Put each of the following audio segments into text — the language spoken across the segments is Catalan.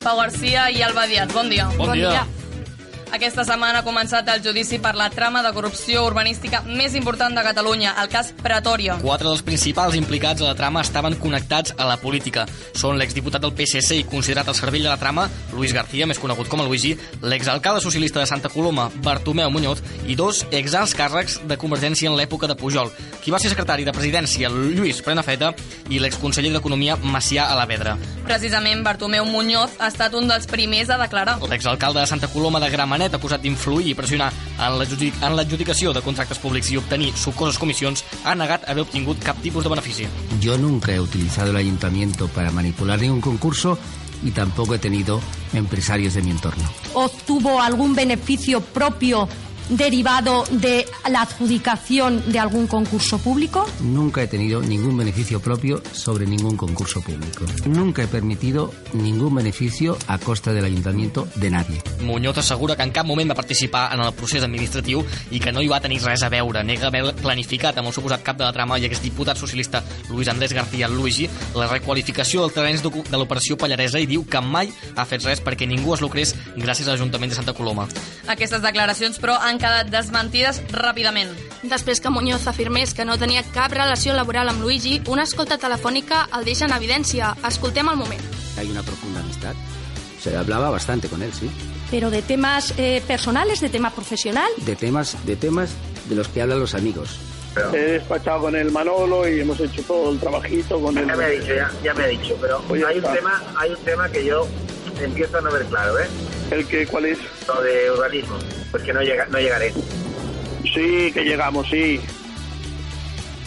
Pau Garcia i Alba Díaz, bon dia. Bon, bon dia. dia. Aquesta setmana ha començat el judici per la trama de corrupció urbanística més important de Catalunya, el cas Pretòria. Quatre dels principals implicats a la trama estaven connectats a la política. Són l'exdiputat del PSC i considerat el cervell de la trama, Luis García, més conegut com a Luigi, l'exalcalde socialista de Santa Coloma, Bartomeu Muñoz, i dos exalts càrrecs de Convergència en l'època de Pujol, qui va ser secretari de presidència, Lluís Prenafeta, i l'exconseller d'Economia, Macià Alavedra. Precisament, Bartomeu Muñoz ha estat un dels primers a declarar. L'exalcalde de Santa Coloma de Gramenet Canet, acusat d'influir i pressionar en l'adjudicació de contractes públics i obtenir sucoses comissions, ha negat haver obtingut cap tipus de benefici. Yo nunca he utilizado el ayuntamiento para manipular ningún concurso y tampoco he tenido empresarios de mi entorno. ¿Obtuvo algún beneficio propio derivado de la adjudicación de algún concurso público? Nunca he tenido ningún beneficio propio sobre ningún concurso público. Nunca he permitido ningún beneficio a costa del ayuntamiento de nadie. Muñoz assegura que en cap moment va participar en el procés administratiu i que no hi va tenir res a veure. Nega haver planificat amb el suposat cap de la trama i aquest diputat socialista Luis Andrés García Luigi la requalificació del terreny de l'operació Pallaresa i diu que mai ha fet res perquè ningú es lucrés gràcies a l'Ajuntament de Santa Coloma. Aquestes declaracions, però, han quedat desmentides ràpidament. Després que Muñoz afirmés que no tenia cap relació laboral amb Luigi, una escolta telefònica el deixa en evidència. Escoltem el moment. Hay una profunda amistad. Se hablaba bastante con él, sí. ¿Pero de temas eh, personales, de tema profesional? De temas, de temas de los que hablan los amigos. He despachado con el Manolo y hemos hecho todo el trabajito con él. Ya me ha dicho, ya, ya me ha dicho, pero hay un, tema, hay un tema que yo empiezo a no ver claro, ¿eh? ¿El que cuál es? Lo de urbanismo, porque no, llega, no llegaré. Sí, que llegamos, sí.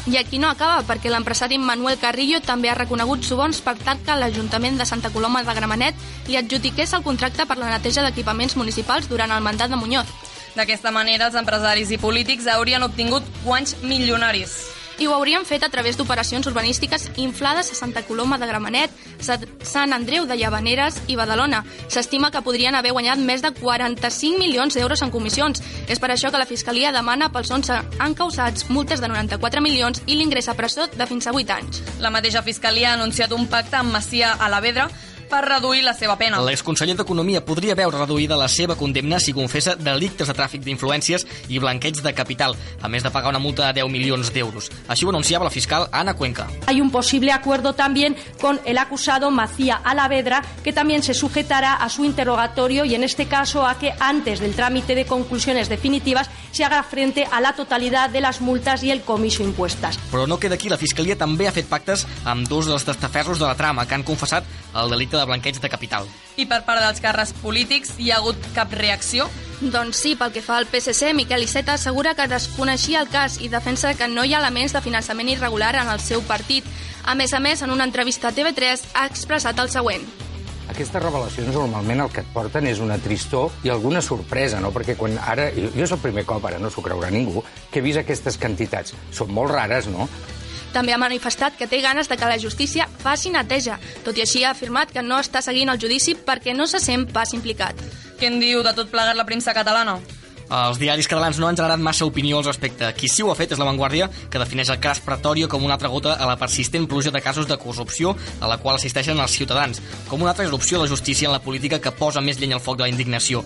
I aquí no acaba, perquè l'empresari Manuel Carrillo també ha reconegut subons per tal que l'Ajuntament de Santa Coloma de Gramenet li adjudiqués el contracte per la neteja d'equipaments municipals durant el mandat de Muñoz. D'aquesta manera, els empresaris i polítics haurien obtingut guanys milionaris. I ho haurien fet a través d'operacions urbanístiques inflades a Santa Coloma de Gramenet, Sa- Sant Andreu de Llavaneres i Badalona. S'estima que podrien haver guanyat més de 45 milions d'euros en comissions. És per això que la Fiscalia demana pels 11 encausats multes de 94 milions i l'ingrés a presó de fins a 8 anys. La mateixa Fiscalia ha anunciat un pacte amb Macià Alavedra per reduir la seva pena. L'exconseller d'Economia podria veure reduïda la seva condemna si confessa delictes de tràfic d'influències i blanqueig de capital, a més de pagar una multa de 10 milions d'euros. Així ho anunciava la fiscal Ana Cuenca. Hay un posible acuerdo también con el acusado Macía Alavedra, que también se sujetará a su interrogatorio y en este caso a que antes del trámite de conclusiones definitivas se haga frente a la totalidad de las multas y el comiso impuestas. Però no queda aquí, la Fiscalia també ha fet pactes amb dos dels testaferros de la trama, que han confessat el delicte de blanqueig de capital. I per part dels càrrecs polítics, hi ha hagut cap reacció? Doncs sí, pel que fa al PSC, Miquel Iceta assegura que desconeixia el cas i defensa que no hi ha elements de finançament irregular en el seu partit. A més a més, en una entrevista a TV3 ha expressat el següent. Aquestes revelacions normalment el que et porten és una tristor i alguna sorpresa, no? Perquè quan ara, jo jo és el primer cop, ara no s'ho creurà ningú, que he vist aquestes quantitats. Són molt rares, no? També ha manifestat que té ganes de que la justícia faci neteja. Tot i així ha afirmat que no està seguint el judici perquè no se sent pas implicat. Què en diu de tot plegat la premsa catalana? Els diaris catalans no han generat massa opinió al respecte. Qui sí ho ha fet és La Vanguardia, que defineix el cas Pretorio com una altra gota a la persistent pluja de casos de corrupció a la qual assisteixen els ciutadans, com una altra erupció de la justícia en la política que posa més llenya al foc de la indignació.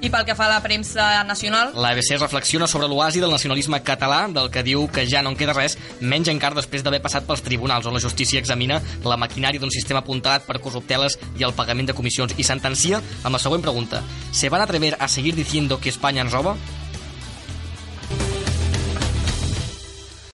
I pel que fa a la premsa nacional, L'ABC reflexiona sobre l'oasi del nacionalisme català, del que diu que ja no en queda res, menys encara després d'haver passat pels tribunals, on la justícia examina la maquinària d'un sistema apuntat per corrupteles i el pagament de comissions, i sentencia amb la següent pregunta. ¿Se van atrever a seguir diciendo que España ens roba?